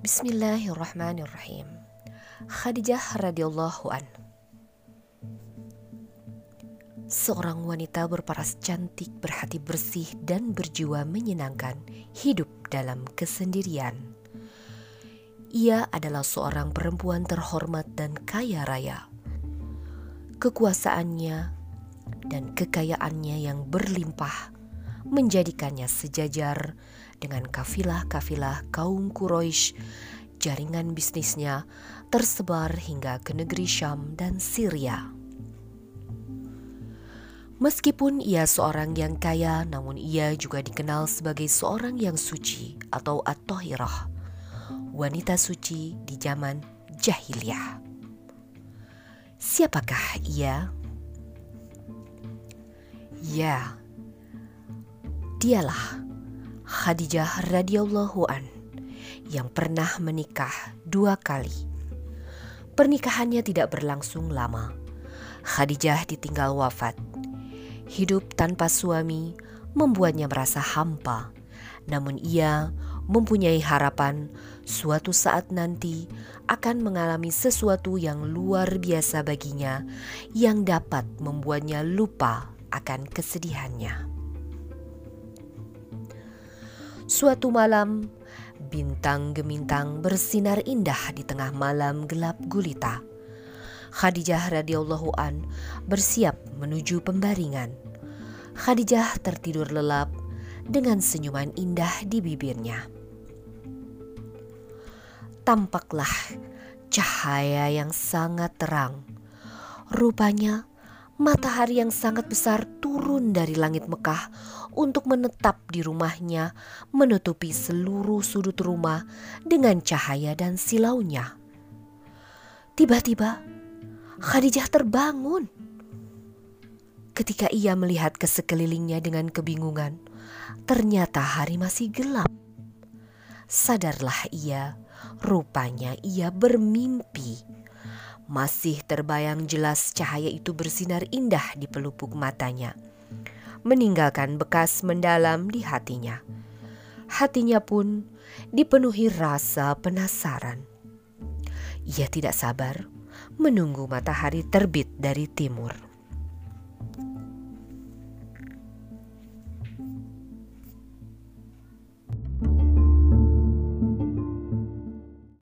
Bismillahirrahmanirrahim. Khadijah radhiyallahu an. Seorang wanita berparas cantik, berhati bersih dan berjiwa menyenangkan, hidup dalam kesendirian. Ia adalah seorang perempuan terhormat dan kaya raya. Kekuasaannya dan kekayaannya yang berlimpah menjadikannya sejajar dengan kafilah-kafilah kaum Quraisy. Jaringan bisnisnya tersebar hingga ke negeri Syam dan Syria. Meskipun ia seorang yang kaya, namun ia juga dikenal sebagai seorang yang suci atau at-tahirah, wanita suci di zaman jahiliyah. Siapakah ia? Ya, dialah Khadijah radhiyallahu an yang pernah menikah dua kali. Pernikahannya tidak berlangsung lama. Khadijah ditinggal wafat. Hidup tanpa suami membuatnya merasa hampa. Namun ia mempunyai harapan suatu saat nanti akan mengalami sesuatu yang luar biasa baginya yang dapat membuatnya lupa akan kesedihannya. Suatu malam, bintang gemintang bersinar indah di tengah malam gelap gulita. Khadijah radhiyallahu an bersiap menuju pembaringan. Khadijah tertidur lelap dengan senyuman indah di bibirnya. Tampaklah cahaya yang sangat terang. Rupanya matahari yang sangat besar turun dari langit Mekah untuk menetap di rumahnya, menutupi seluruh sudut rumah dengan cahaya dan silaunya. Tiba-tiba, Khadijah terbangun. Ketika ia melihat ke sekelilingnya dengan kebingungan, ternyata hari masih gelap. Sadarlah ia, rupanya ia bermimpi masih terbayang jelas cahaya itu bersinar indah di pelupuk matanya, meninggalkan bekas mendalam di hatinya. Hatinya pun dipenuhi rasa penasaran. Ia tidak sabar menunggu matahari terbit dari timur.